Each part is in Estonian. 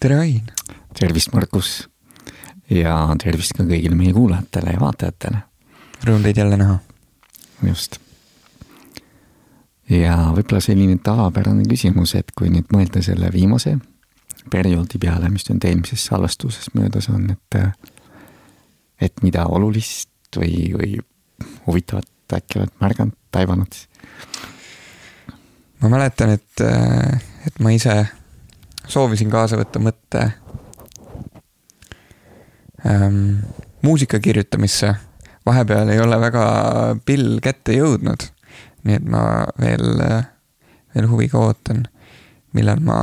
tere, Ain! tervist, Markus! ja tervist ka kõigile meie kuulajatele ja vaatajatele. Rõõm teid jälle näha. just. ja võib-olla selline tavapärane küsimus, et kui nüüd mõelda selle viimase perioodi peale, mis nüüd eelmises salvestuses möödas on, et et mida olulist või, või huvitavat äkki oled märganud, taibanud? ma mäletan, et, et ma ise soovisin kaasa võtta mõtte ähm, muusika kirjutamisse. vahepeal ei ole väga pill kätte jõudnud. nii et ma veel, veel huviga ootan, millal ma,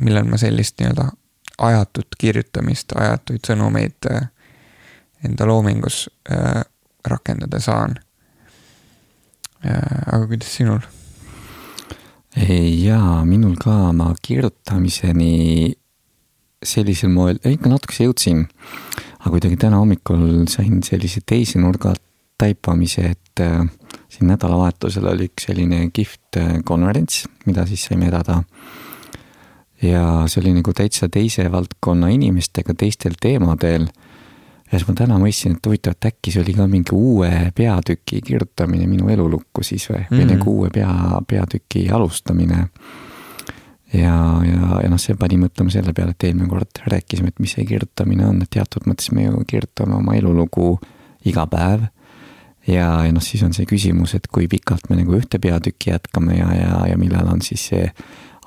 millal ma sellist nii-öelda ajatut kirjutamist, ajatuid sõnumeid äh, enda loomingus äh, rakendada saan äh,. aga kuidas sinul? Jaa, minul ka, ma kirjutamiseni sellisel moel, ikka natukese jõudsin. aga kuidagi täna hommikul sain sellise teise nurga taipamise, et äh, siin nädalavahetusel oli üks selline kihvt äh, konverents, mida siis saime edada. ja see oli nagu täitsa teise valdkonna inimestega teistel teemadel ja siis ma täna mõistsin, et huvitav, et äkki see oli ka mingi uue peatüki kirjutamine minu elulukku siis või mm, -hmm. või nagu uue pea, peatüki alustamine. ja, ja, ja noh, see pani mõtlema selle peale, et eelmine kord rääkisime, et mis see kirjutamine on, et teatud mõttes me ju kirjutame oma elulugu iga päev. ja, ja noh, siis on see küsimus, et kui pikalt me nagu ühte peatükki jätkame ja, ja, ja millal on siis see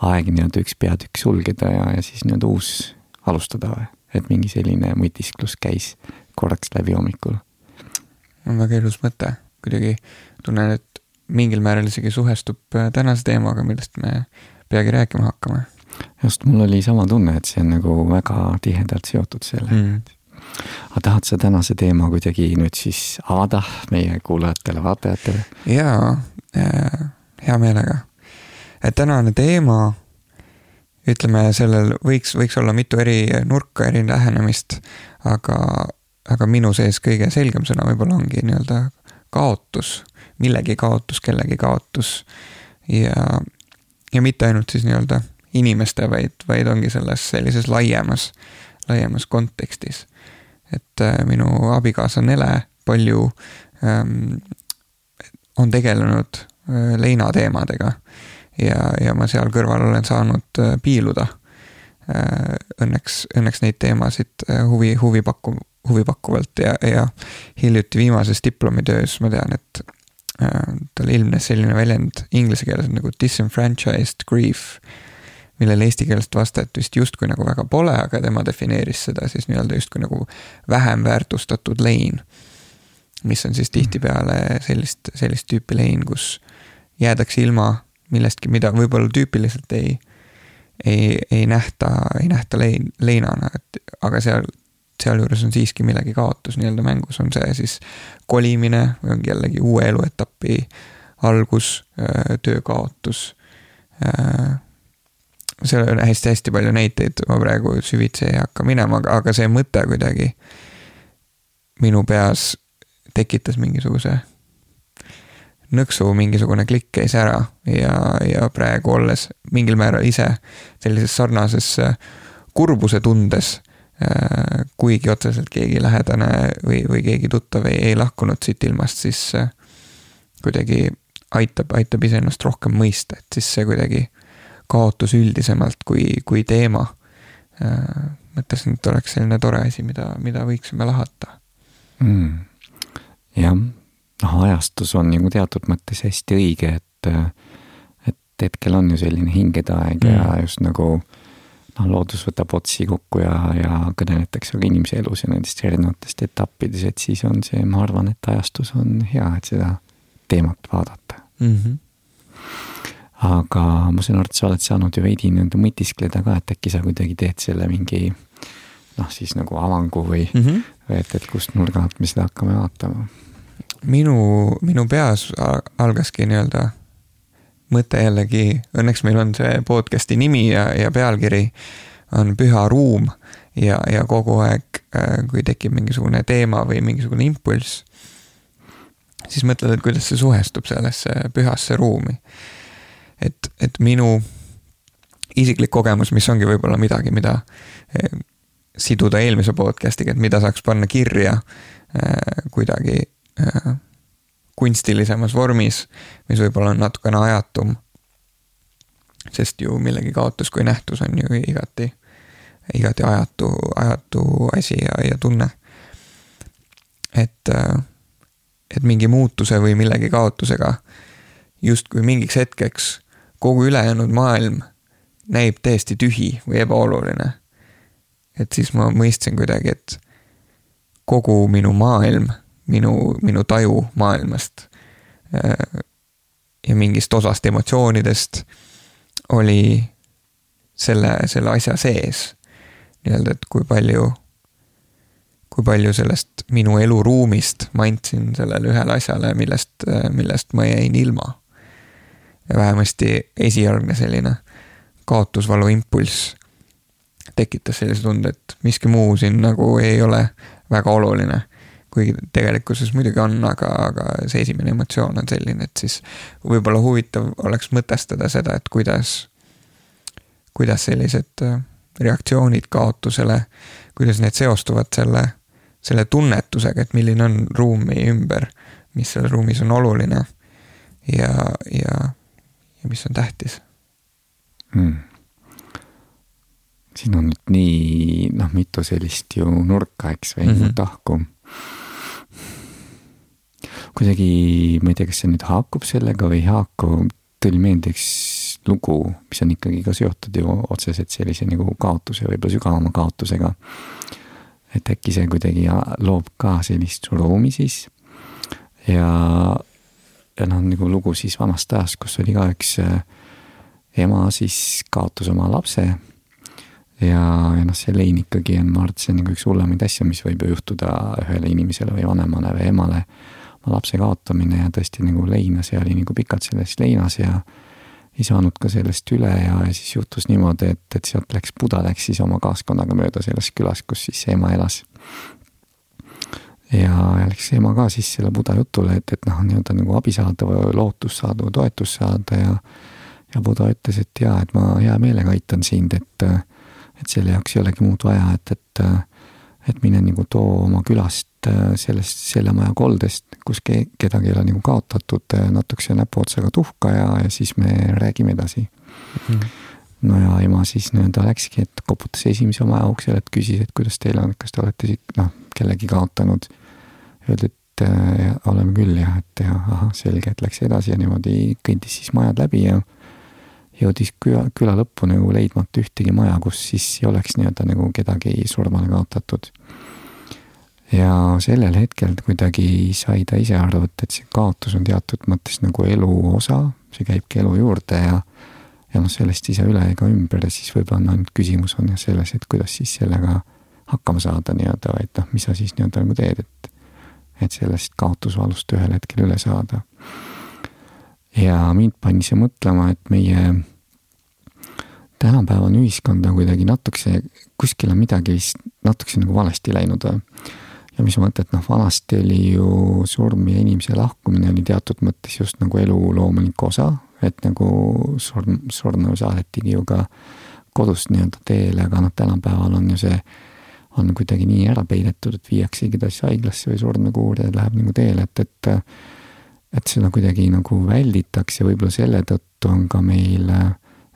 aeg nii-öelda üks peatükk sulgeda ja, ja siis nii-öelda uus alustada või et mingi selline mõtisklus käis korraks läbi hommikul. on väga ilus mõte, kuidagi tunnen, et mingil määral isegi suhestub äh, tänase teemaga, millest me peagi rääkima hakkame. just, mul oli sama tunne, et see on nagu väga tihedalt seotud sellega mm.. aga tahad sa tänase teema kuidagi nüüd siis avada meie kuulajatele-vaatajatele? jaa äh,, hea meelega. et tänane teema ütleme, sellel võiks, võiks olla mitu eri nurka, eri lähenemist, aga, aga minu sees kõige selgem sõna võib-olla ongi nii-öelda kaotus, millegi kaotus, kellegi kaotus. ja, ja mitte ainult siis nii-öelda inimeste, vaid, vaid ongi selles sellises laiemas, laiemas kontekstis. et äh, minu abikaasa Nele palju ähm, on tegelenud äh, leinateemadega ja, ja ma seal kõrval olen saanud äh, piiluda. Äh, õnneks, õnneks neid teemasid äh, huvi, huvi pakku, huvipakkuvalt ja, ja hiljuti viimases diplomitöös ma tean, et tal ilmnes selline väljend inglise keeles nagu disenfranchised grief, millele eesti keelest vastajat vist justkui nagu väga pole, aga tema defineeris seda siis nii-öelda justkui nagu vähem väärtustatud lein. mis on siis tihtipeale sellist, sellist tüüpi lein, kus jäädakse ilma millestki, mida võib-olla tüüpiliselt ei, ei, ei nähta, ei nähta lein, leinana, et aga seal, sealjuures on siiski millegi kaotus nii-öelda mängus, on see siis kolimine või ongi jällegi uue eluetapi algus, töö kaotus. seal on hästi-hästi palju näiteid, ma praegu süvitsi ei hakka minema, aga, aga see mõte kuidagi minu peas tekitas mingisuguse nõksu mingisugune klikk käis ära ja, ja praegu olles mingil määral ise sellises sarnases äh, kurbuse tundes, äh, kuigi otseselt keegi lähedane või, või keegi tuttav ei, ei lahkunud siit ilmast, siis äh, kuidagi aitab, aitab iseennast rohkem mõista, et siis see kuidagi kaotus üldisemalt kui, kui teema. mõtlesin, et oleks selline tore asi, mida, mida võiksime lahata. Mm.. jah noh, ajastus on nagu teatud mõttes hästi õige, et, et hetkel on ju selline hingedeaeg mm. ja just nagu noh, loodus võtab otsi kokku ja, ja kõneletakse ka inimese elus ja nendest erinevatest etappides, et siis on see, ma arvan, et ajastus on hea, et seda teemat vaadata mm. -hmm aga ma saan aru, et sa oled saanud ju veidi nii-öelda mõtiskleda ka, et äkki sa kuidagi teed selle mingi noh, siis nagu avangu või mm, -hmm. et, et kust nurga alt me seda hakkame vaatama minu, minu peas algaski nii-öelda mõte jällegi, õnneks meil on see podcast'i nimi ja, ja pealkiri on Püha ruum ja, ja kogu aeg, äh, kui tekib mingisugune teema või mingisugune impulss, siis mõtled, et kuidas see suhestub sellesse pühasse ruumi. et, et minu isiklik kogemus, mis ongi võib-olla midagi, mida eh, siduda eelmise podcast'iga, et mida saaks panna kirja eh, kuidagi kunstilisemas vormis, mis võib-olla on natukene ajatum. sest ju millegi kaotus kui nähtus on ju igati, igati ajatu, ajatu asi ja, ja tunne. et, et mingi muutuse või millegi kaotusega justkui mingiks hetkeks kogu ülejäänud maailm näib täiesti tühi või ebaoluline. et siis ma mõistsin kuidagi, et kogu minu maailm, minu, minu taju maailmast äh, ja mingist osast emotsioonidest oli selle, selle asja sees. nii-öelda, et kui palju, kui palju sellest minu eluruumist ma andsin sellele ühele asjale, millest, millest ma jäin ilma vähemasti esialgne selline kaotusvalu impulss tekitas sellise tunde, et miski muu siin nagu ei ole väga oluline. Kuigi tegelikkuses muidugi on, aga, aga see esimene emotsioon on selline, et siis võib-olla huvitav oleks mõtestada seda, et kuidas, kuidas sellised äh, reaktsioonid kaotusele, kuidas need seostuvad selle, selle tunnetusega, et milline on ruum meie ümber, mis seal ruumis on oluline ja, ja ja mis on tähtis mm.? siin on nüüd nii noh, mitu sellist ju nurka, eks, või mm -hmm. tahku. Kuidagi, ma ei tea, kas see nüüd haakub sellega või ei haaku, tuli meelde üks lugu, mis on ikkagi ka seotud ju otseselt sellise nagu kaotuse, võib-olla sügavama kaotusega. et äkki see kuidagi loob ka sellist ruumi siis ja ja noh, nagu lugu siis vanast ajast, kus oli ka üks äh, ema siis kaotas oma lapse. Ja, ja noh, see lein ikkagi on, ma arvan, et see on nagu üks hullemaid asju, mis võib ju juhtuda ühele inimesele või vanemale või emale. oma lapse kaotamine ja tõesti nagu leinas ja oli nagu pikalt selles leinas ja ei saanud ka sellest üle ja, ja siis juhtus niimoodi, et, et sealt läks, Buda läks siis oma kaaskonnaga mööda selles külas, kus siis ema elas ja, ja läks ema ka siis selle Buda jutule, et, et noh, nii-öelda nagu abi saada või lootust saada või toetust saada ja ja Buda ütles, et jaa, et ma hea meelega aitan sind, et et selle jaoks ei olegi muud vaja, et, et et mine nagu too oma külast sellest, selle maja koldest, kus ke-, kedagi ei ole nagu kaotatud, natukese näpuotsaga tuhka ja, ja siis me räägime edasi mm. -hmm. no ja ema siis nii-öelda läkski, et koputas esimese maja uksele, et küsis, et kuidas teil on, kas te olete siit, noh, kellegi kaotanud öeldi, et äh, oleme küll jah, et ja ahah, selge, et läks edasi ja niimoodi kõndis siis majad läbi ja jõudis küla, küla lõppu nagu leidmata ühtegi maja, kus siis ei oleks nii-öelda nagu kedagi surmale kaotatud. ja sellel hetkel kuidagi sai ta ise aru, et, et see kaotus on teatud mõttes nagu elu osa, see käibki elu juurde ja ja noh, sellest ei saa üle ega ümber ja siis võib-olla on ainult küsimus on jah selles, et kuidas siis sellega hakkama saada nii-öelda, et noh, mis sa siis nii-öelda nagu teed, et et sellest kaotusvalust ühel hetkel üle saada. Ja mind pani see mõtlema, et meie tänapäevane ühiskond on kuidagi natukese, kuskil on midagi vist natukese nagu valesti läinud. ja mis mõte, et noh, vanasti oli ju surm ja inimese lahkumine oli teatud mõttes just nagu elu loomulik osa, et nagu surm, surnu saadetigi ju ka kodust nii-öelda teele, aga noh, tänapäeval on ju see on kuidagi nii ära peidetud, et viiaksegi ta siis haiglasse või surnukuuri ja läheb nagu teele, et, et et seda kuidagi nagu välditakse, võib-olla selle tõttu on ka meil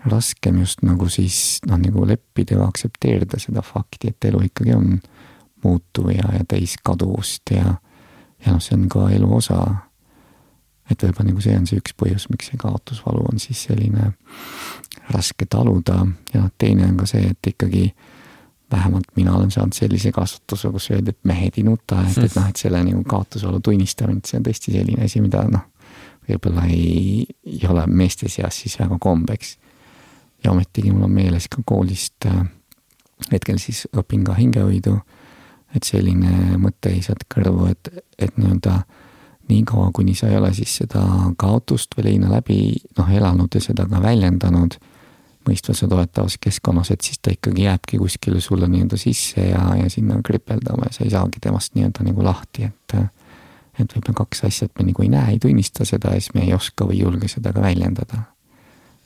raskem just nagu siis noh, nagu leppida ja aktsepteerida seda fakti, et elu ikkagi on muutuv ja, ja täis kaduvust ja ja noh, see on ka elu osa. et võib-olla nagu see on see üks põhjus, miks see kaotusvalu on siis selline raske taluda ja noh, teine on ka see, et ikkagi vähemalt mina olen saanud sellise kasvatuse, kus öeldi, et mehed ei nuta, et, et noh, et selle nagu kaotusolu tunnistamine, see on tõesti selline asi, mida noh, võib-olla ei, ei ole meeste seas siis väga kombeks. ja ometigi mul on meeles ka koolist äh,, hetkel siis õpin ka hingehoidu, et selline mõte ei saanud kõrvu, et, et nii-öelda niikaua, kuni sa ei ole siis seda kaotust või leina läbi noh, elanud ja seda ka väljendanud mõistvas ja toetavas keskkonnas, et siis ta ikkagi jääbki kuskile sulle nii-öelda sisse ja, ja sinna kripeldama ja sa ei saagi temast nii-öelda nagu lahti, et et võib-olla kaks asja, et me nagu ei näe, ei tunnista seda ja siis me ei oska või ei julge seda ka väljendada.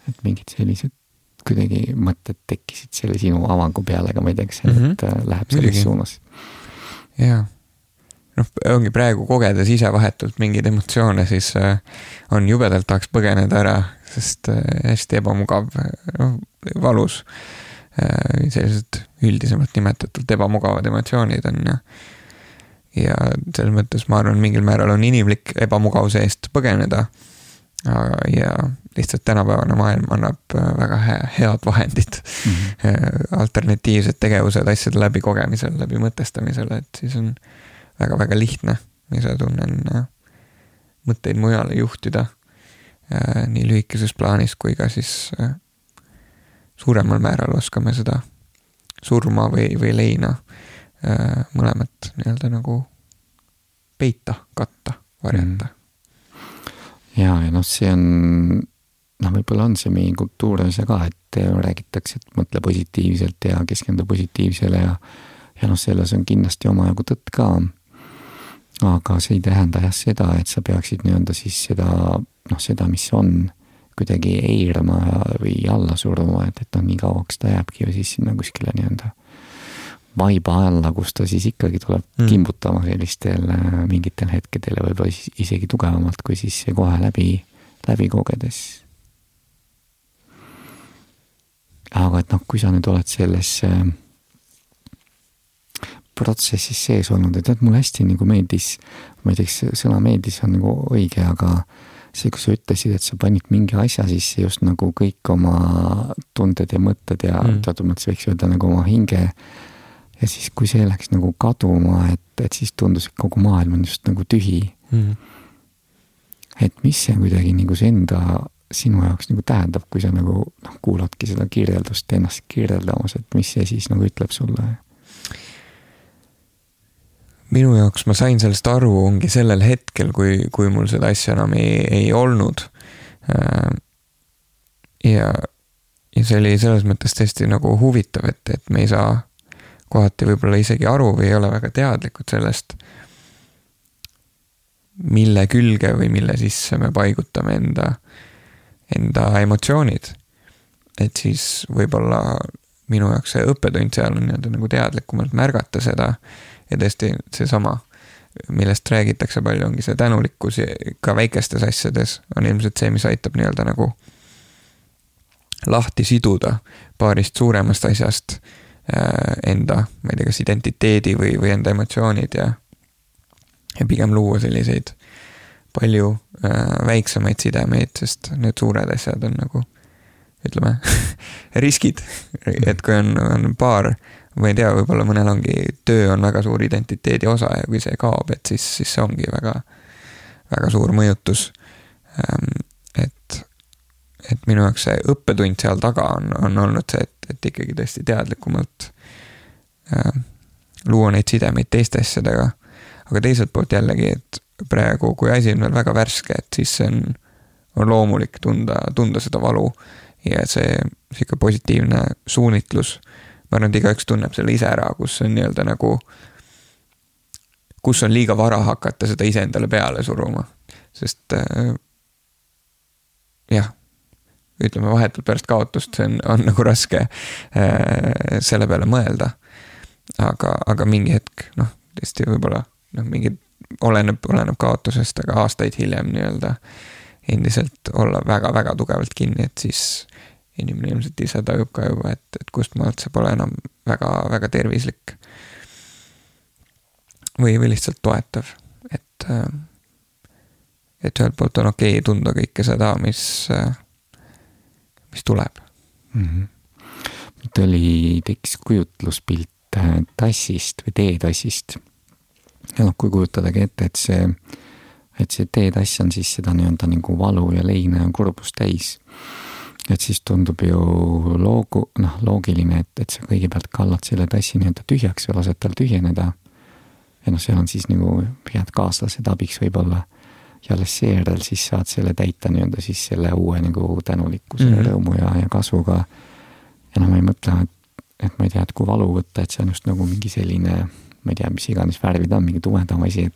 et mingid sellised kuidagi mõtted tekkisid selle sinu avangu peale, aga ma ei tea, kas see mm -hmm. läheb selles Muidugi. suunas. jaa noh, ongi praegu kogedes ise vahetult mingeid emotsioone, siis äh, on jubedalt tahaks põgeneda ära, sest äh, hästi ebamugav, noh, valus. Äh, sellised üldisemalt nimetatult ebamugavad emotsioonid on ja ja selles mõttes ma arvan, mingil määral on inimlik ebamugavuse eest põgeneda. ja lihtsalt tänapäevane maailm annab väga head vahendid mm, -hmm. alternatiivsed tegevused asjade läbikogemisel, läbi mõtestamisel, et siis on väga-väga lihtne. Ise tunnen äh, mõtteid mujale juhtida. Äh, nii lühikeses plaanis kui ka siis äh, suuremal määral oskame seda surma või, või leina mõlemat nii-öelda nagu peita, katta, varjata. Mm.. ja, ja noh, see on, noh, võib-olla on see meie kultuuris ka, et räägitakse, et mõtle positiivselt ja keskendu positiivsele ja ja noh, selles on kindlasti omajagu tõtt ka aga see ei tähenda jah seda, et sa peaksid nii-öelda siis seda, noh, seda, mis on, kuidagi eirama või alla suruma, et, et noh, nii kauaks ta jääbki ju siis sinna kuskile nii-öelda vaiba alla, kus ta siis ikkagi tuleb mm. kimbutama sellistel äh, mingitel hetkedel ja võib-olla siis isegi tugevamalt, kui siis see kohe läbi, läbi kogedes. aga et noh, kui sa nüüd oled selles äh, protsessis sees olnud, et tead, mulle hästi nagu meeldis, ma ei tea, kas sõna meeldis on nagu õige, aga see, kui sa ütlesid, et sa panid mingi asja sisse just nagu kõik oma tunded ja mõtted ja mm. teatud mõttes võiks öelda nagu oma hinge. ja siis, kui see läks nagu kaduma, et, et siis tundus, et kogu maailm on just nagu tühi mm.. et mis see kuidagi nagu see enda sinu jaoks nagu tähendab, kui sa nagu noh, kuuladki seda kirjeldust ennast kirjeldamas, et mis see siis nagu ütleb sulle? Minu jaoks ma sain sellest aru, ongi sellel hetkel, kui, kui mul seda asja enam ei, ei olnud. Äh, ja, ja see oli selles mõttes tõesti nagu huvitav, et, et me ei saa kohati võib-olla isegi aru või ei ole väga teadlikud sellest, mille külge või mille sisse me paigutame enda, enda emotsioonid. et siis võib-olla minu jaoks see õppetund seal on nii-öelda nagu teadlikumalt märgata seda ja tõesti seesama, millest räägitakse palju, ongi see tänulikkus ka väikestes asjades on ilmselt see, mis aitab nii-öelda nagu lahti siduda paarist suuremast asjast äh, enda, ma ei tea, kas identiteedi või, või enda emotsioonid ja, ja pigem luua selliseid palju äh, väiksemaid sidemeid, sest need suured asjad on nagu ütleme riskid, et kui on, on paar ma ei tea, võib-olla mõnel ongi, töö on väga suur identiteedi osa ja kui see kaob, et siis, siis see ongi väga, väga suur mõjutus. Ehm, et, et minu jaoks see õppetund seal taga on, on olnud see, et, et ikkagi tõesti teadlikumalt äh, luua neid sidemeid teiste asjadega. aga teiselt poolt jällegi, et praegu, kui asi on veel väga värske, et siis see on, on loomulik tunda, tunda seda valu ja see sihuke positiivne suunitlus ma arvan, et igaüks tunneb selle ise ära, kus on nii-öelda nagu, kus on liiga vara hakata seda iseendale peale suruma, sest äh, jah, ütleme vahetult pärast kaotust, see on, on nagu raske äh, selle peale mõelda. aga, aga mingi hetk, noh, tõesti võib-olla noh, mingi oleneb, oleneb kaotusest, aga aastaid hiljem nii-öelda endiselt olla väga-väga tugevalt kinni, et siis inimene ilmselt ise tajub ka juba, et, et kust maalt see pole enam väga, väga tervislik. või, või lihtsalt toetav, et, et ühelt poolt on okei okay tunda kõike seda, mis, mis tuleb mm. -hmm. mul oli, tekkis kujutluspilt äh, tassist või teetassist. ja noh, kui kujutadagi ette, et see, et see teetass on siis seda nii-öelda nagu valu ja leina ja kurbust täis et siis tundub ju loogu, noh, loogiline, et, et sa kõigepealt kallad selle tassi nii-öelda tühjaks ja lased tal tühjeneda. ja noh, seal on siis nagu head kaaslased abiks võib-olla. ja alles seejärel siis saad selle täita nii-öelda siis selle uue nagu tänulikkuse mm, -hmm. rõõmu ja, ja kasvuga. ja noh, ma ei mõtle, et, et ma ei tea, et kui valu võtta, et see on just nagu mingi selline ma ei tea, mis iganes värvi ta on, mingi tumedam asi, et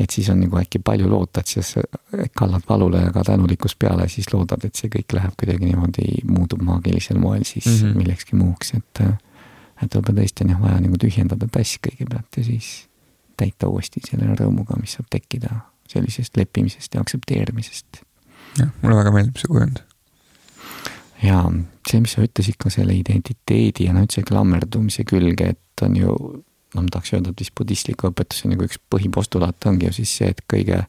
et siis on nagu äkki palju loota, et siis kallad valule ka tänulikkust peale, siis loodad, et see kõik läheb kuidagi niimoodi, muutub maagilisel moel siis mm -hmm. millekski muuks, et et võib-olla tõesti on jah vaja nagu tühjendada tass kõigepealt ja siis täita uuesti selle rõõmuga, mis saab tekkida sellisest leppimisest ja aktsepteerimisest. jah, mulle väga meeldib see kujund. ja see, mis sa ütlesid ka selle identiteedi ja no üldse klammerdumise külge, et on ju noh, ma tahaks öelda, et vist budistliku õpetuse nagu üks põhipostulaat ongi ju siis see, et kõige,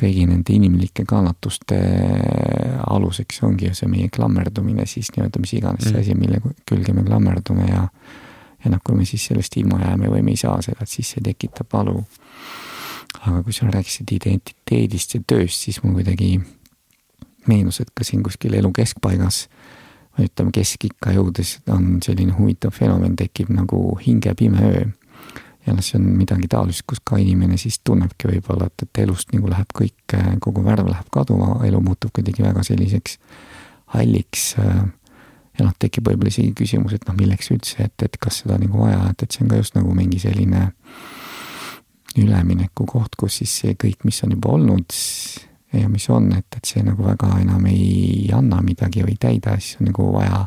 kõigi nende inimlike kannatuste aluseks ongi ju see meie klammerdumine siis nii-öelda mis iganes see mm. asi, mille külge me klammerdume ja ja noh, kui me siis sellest ilma jääme või me ei saa seda, et siis see tekitab valu. aga kui sa rääkisid identiteedist ja tööst, siis mul kuidagi meenus, et ka siin kuskil elu keskpaigas või ütleme, keskikka jõudes on selline huvitav fenomen, tekib nagu hinge pime öö. ja noh, see on midagi taolist, kus ka inimene siis tunnebki võib-olla, et, et elust nagu läheb kõik, kogu värv läheb kaduma, elu muutub kuidagi väga selliseks halliks. ja noh, tekib võib-olla isegi küsimus, et noh, milleks üldse, et, et kas seda nagu vaja, et, et see on ka just nagu mingi selline ülemineku koht, kus siis see kõik, mis on juba olnud ja mis on, et, et see nagu väga enam ei anna midagi või ei täida, siis on nagu vaja,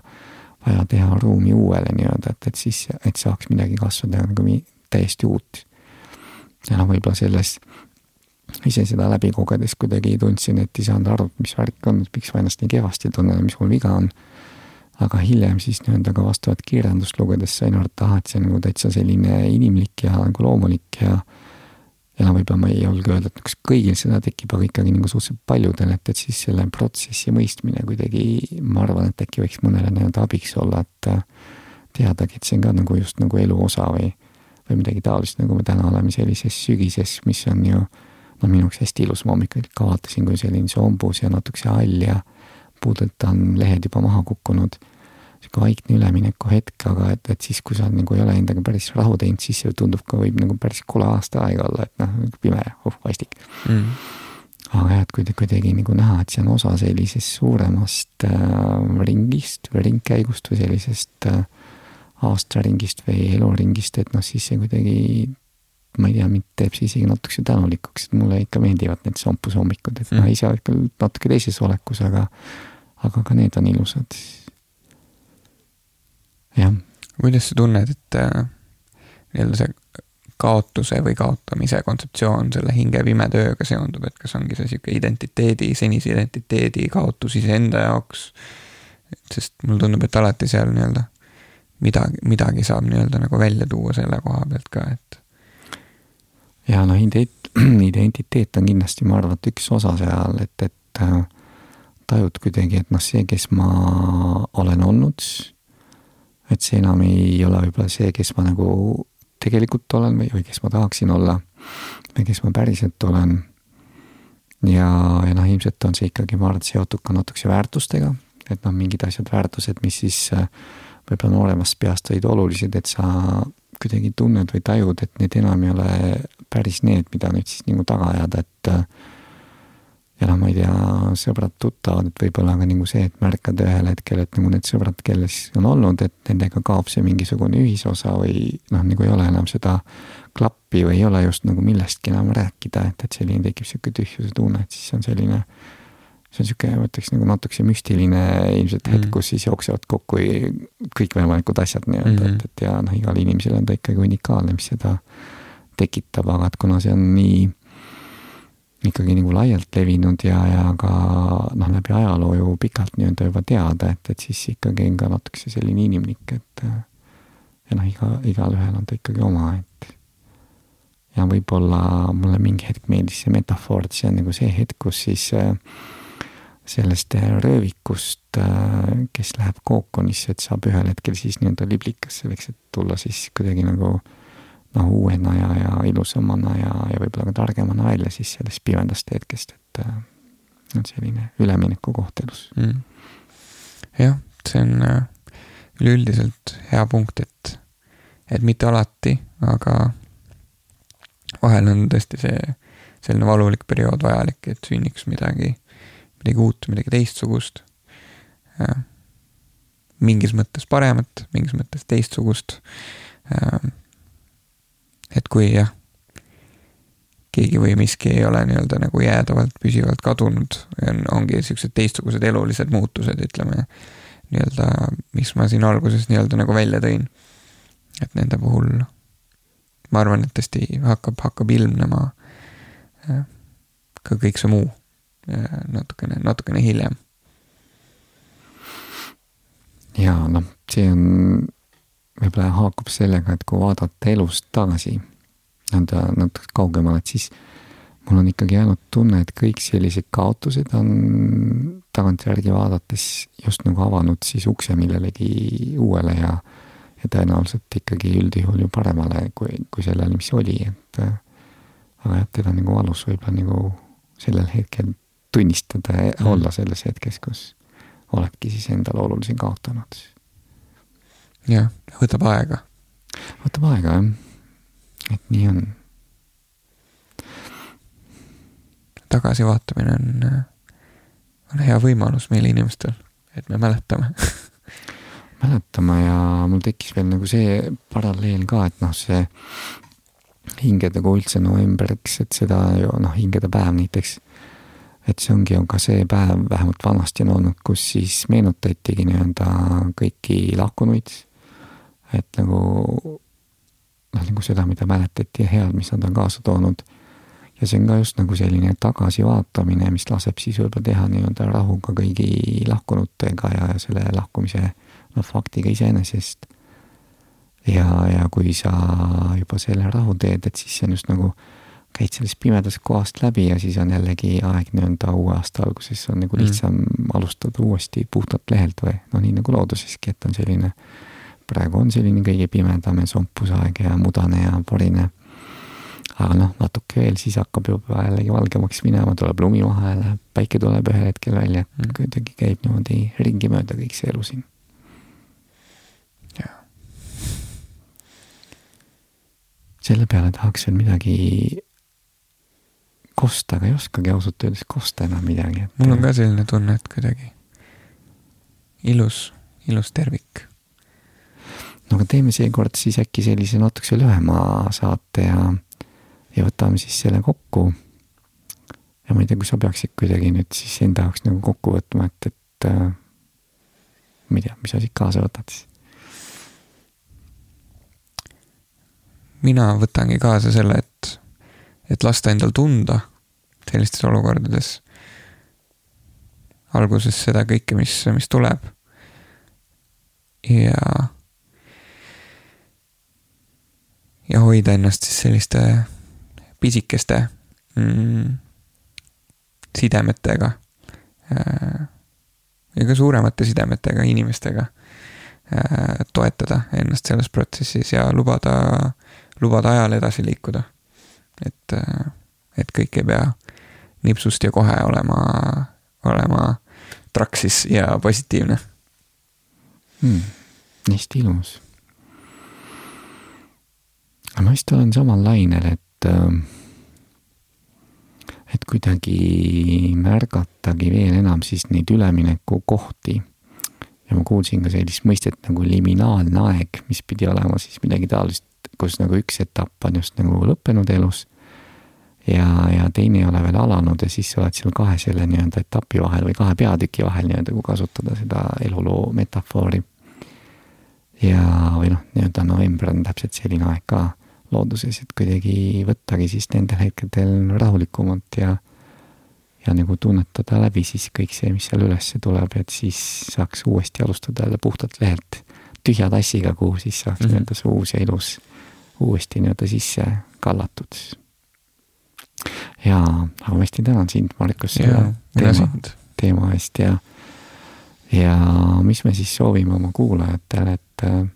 vaja teha ruumi uuele nii-öelda, et, et siis, et saaks midagi kasvada nagu täiesti uut. ja noh, võib-olla selles, ise seda läbi kogedes kuidagi tundsin, et ei saanud aru, mis värk on, miks ma ennast nii kehvasti tunnen mis mul viga on. aga hiljem siis nii-öelda ka vastavat kirjandust lugedes sain aru, et ahah, et see on nagu täitsa selline inimlik ja nagu loomulik ja no võib-olla ma ei julge öelda, et kas kõigil seda tekib, aga ikkagi nagu suhteliselt paljudel, et, et siis selle protsessi mõistmine kuidagi, ma arvan, et äkki võiks mõnele nii-öelda abiks olla, et äh, teadagi, et see on ka nagu just nagu elu osa või, või midagi taolist, nagu me täna oleme sellises sügises, mis on ju no minu jaoks hästi ilus, ma hommikul ka vaatasin, kui selline sombus ja natukese hall ja puudelt on lehed juba maha kukkunud sihuke vaikne ülemineku hetk, aga et, et siis, kui sa nagu ei ole endaga päris rahu teinud, siis see tundub ka, võib nagu päris kole aasta aega olla, et noh, pime ja oh, vastik mm. aga jah, et kuidagi, kuidagi nagu näha, et see on osa sellisest suuremast äh, ringist või ringkäigust või sellisest äh, aastaringist või eluringist, et noh, siis see kuidagi ma ei tea, mind teeb see isegi natukese tänulikuks, et mulle ikka meeldivad need sompusehommikud, et mm. noh, ise oled küll natuke teises olekus, aga, aga ka need on ilusad jah. kuidas sa tunned, et äh, nii-öelda see kaotuse või kaotamise kontseptsioon selle hinge pimetööga seondub, et kas ongi see sihuke identiteedi, senise identiteedi kaotus iseenda jaoks. sest mulle tundub, et alati seal nii-öelda midagi, midagi saab nii-öelda nagu välja tuua selle koha pealt ka, et. ja noh, ident-, identiteet on kindlasti, ma arvan, et üks osa seal, et, et äh, tajud kuidagi, et noh, see, kes ma olen olnud et see enam ei ole võib-olla see, kes ma nagu tegelikult olen või, või kes ma tahaksin olla või kes ma päriselt olen. ja, ja noh, ilmselt on see ikkagi, ma arvan, et seotud ka natukese väärtustega, et noh, mingid asjad, väärtused, mis siis äh, võib-olla nooremast peast olid olulised, et sa kuidagi tunned või tajud, et need enam ei ole päris need, mida nüüd siis nagu taga ajada, et ja noh, ma ei tea, sõbrad-tuttavad, et võib-olla ka nagu see, et märkad ühel hetkel, et nagu need sõbrad, kelles on olnud, et nendega kaob see mingisugune ühisosa või noh, nagu ei ole enam seda klappi või ei ole just nagu millestki enam rääkida, et, et selline tekib sihuke tühjuse tunne, et siis on selline see on sihuke, ma ütleks nagu natukese müstiline ilmselt hetk mm., kus siis jooksevad kokku kõikvõimalikud asjad nii-öelda mm, -hmm. et, et ja noh, igal inimesel on ta ikkagi unikaalne, mis seda tekitab, aga et kuna see on nii ikkagi nagu laialt levinud ja, ja ka noh, läbi ajaloo ju pikalt nii-öelda juba teada, et, et siis ikkagi on ka natukese selline inimlik, et ja noh, iga, igalühel on ta ikkagi oma, et. Ja võib-olla mulle mingi hetk meeldis see metafoor, et see on nagu see hetk, kus siis äh, sellest röövikust, äh, kes läheb kookonisse, et saab ühel hetkel siis nii-öelda liblikas selleks, et tulla siis kuidagi nagu äh, noh, uuena ja, ja ilusamana ja, ja võib-olla ka targemana välja siis sellest pimedast hetkest, et äh, on selline üleminekukoht elus. Mm.. jah, see on äh, üleüldiselt hea punkt, et, et mitte alati, aga vahel on tõesti see selline valulik periood vajalik, et sünniks midagi, midagi uut, midagi teistsugust. mingis mõttes paremat, mingis mõttes teistsugust et kui jah, keegi või miski ei ole nii-öelda nagu jäädavalt püsivalt kadunud, ongi siuksed teistsugused elulised muutused, ütleme. nii-öelda, mis ma siin alguses nii-öelda nagu välja tõin. et nende puhul ma arvan, et tõesti hakkab, hakkab ilmnema ka kõik see muu natukene, natukene hiljem. ja noh, see on, võib-olla haakub sellega, et kui vaadata elust tagasi nõnda natuke kaugemale, et siis mul on ikkagi jäänud tunne, et kõik sellised kaotused on tagantjärgi vaadates just nagu avanud siis ukse millelegi uuele ja, ja tõenäoliselt ikkagi üldjuhul ju paremale kui, kui sellele, mis oli, et aga jah, teda nagu valus võib-olla nagu sellel hetkel tunnistada ja mm. olla selles hetkes, kus oledki siis endale olulisem kaotanud. Jah, võtab aega. võtab aega jah et nii on. tagasivaatamine on, on hea võimalus meil inimestel, et me mäletame mäletama ja mul tekkis veel nagu see paralleel ka, et noh, see hingede kui üldse novembriks, et seda ju noh, hingede päev näiteks. et see ongi ju ka see päev, vähemalt vanasti on olnud, kus siis meenutatigi nii-öelda kõiki lahkunuid. Et nagu noh, nagu seda, mida mäletati ja head, mis nad on kaasa toonud. ja see on ka just nagu selline tagasivaatamine, mis laseb siis võib-olla teha nii-öelda rahu ka kõigi lahkunutega ja selle lahkumise noh, faktiga iseenesest. ja, ja kui sa juba selle rahu teed, et siis see on just nagu käid sellest pimedast kohast läbi ja siis on jällegi aeg nii-öelda uue aasta alguses on nagu mm. lihtsam mm. alustada uuesti puhtalt lehelt või noh, nii nagu looduseski, et on selline praegu on selline kõige pimedam ja sompusaeg ja mudane ja porine. aga noh, natuke veel, siis hakkab juba jällegi valgemaks minema, tuleb lumi läheb, päike tuleb ühel hetkel välja, mm. kuidagi käib niimoodi ringi mööda kõik see elu siin. selle peale tahaks veel midagi kosta, aga ei oskagi ausalt öeldes kosta enam midagi et.... mul on ka selline tunne, et kuidagi ilus, ilus tervik no aga teeme seekord siis äkki sellise natukese lühema saate ja, ja võtame siis selle kokku. ja ma ei tea, kui sa peaksid kuidagi nüüd siis enda jaoks nagu kokku võtma, et, et äh, ma ei tea, mis sa siit kaasa võtad siis? mina võtangi kaasa selle, et, et lasta endal tunda sellistes olukordades alguses seda kõike, mis, mis tuleb. ja ja hoida ennast siis selliste pisikeste mm, sidemetega äh, ja ka suuremate sidemetega inimestega äh, toetada ennast selles protsessis ja lubada, lubada ajal edasi liikuda. et, äh, et kõik ei pea nipsust ja kohe olema, olema traksis ja positiivne hmm,. hästi ilus ma vist olen samal lainel, et, äh, et kuidagi märgatagi veel enam siis neid üleminekukohti. ja ma kuulsin ka sellist mõistet nagu liminaalne aeg, mis pidi olema siis midagi taolist, kus nagu üks etapp on just nagu lõppenud elus ja, ja teine ei ole veel alanud ja siis sa oled seal kahe selle nii-öelda etapi vahel või kahe peatüki vahel nii-öelda, kui kasutada seda eluloo metafoori. ja, või noh, nii-öelda november on täpselt selline aeg ka looduses, et kuidagi võttagi siis nendel hetkedel rahulikumalt ja ja nagu tunnetada läbi siis kõik see, mis seal ülesse tuleb, et siis saaks uuesti alustada jälle puhtalt lehelt tühja tassiga, kuhu siis saaks mm -hmm. nii-öelda see uus ja ilus uuesti nii-öelda sisse kallatud. jaa, aga ma hästi tänan sind, Markus, selle teema, teema eest ja ja mis me siis soovime oma kuulajatele, et äh,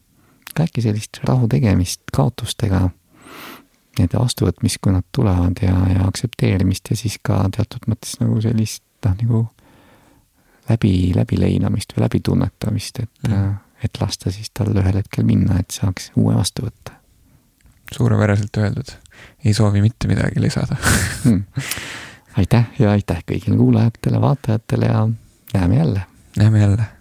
äkki sellist rahu tegemist kaotustega nende vastuvõtmist, kui nad tulevad ja, ja aktsepteerimist ja siis ka teatud mõttes nagu sellist noh, nagu läbi, läbileinamist või läbitunnetamist, et mm., et lasta siis tal ühel hetkel minna, et saaks uue vastu võtta. suurepäraselt öeldud, ei soovi mitte midagi lisada mm.. aitäh ja aitäh kõigile kuulajatele, vaatajatele ja näeme jälle. näeme jälle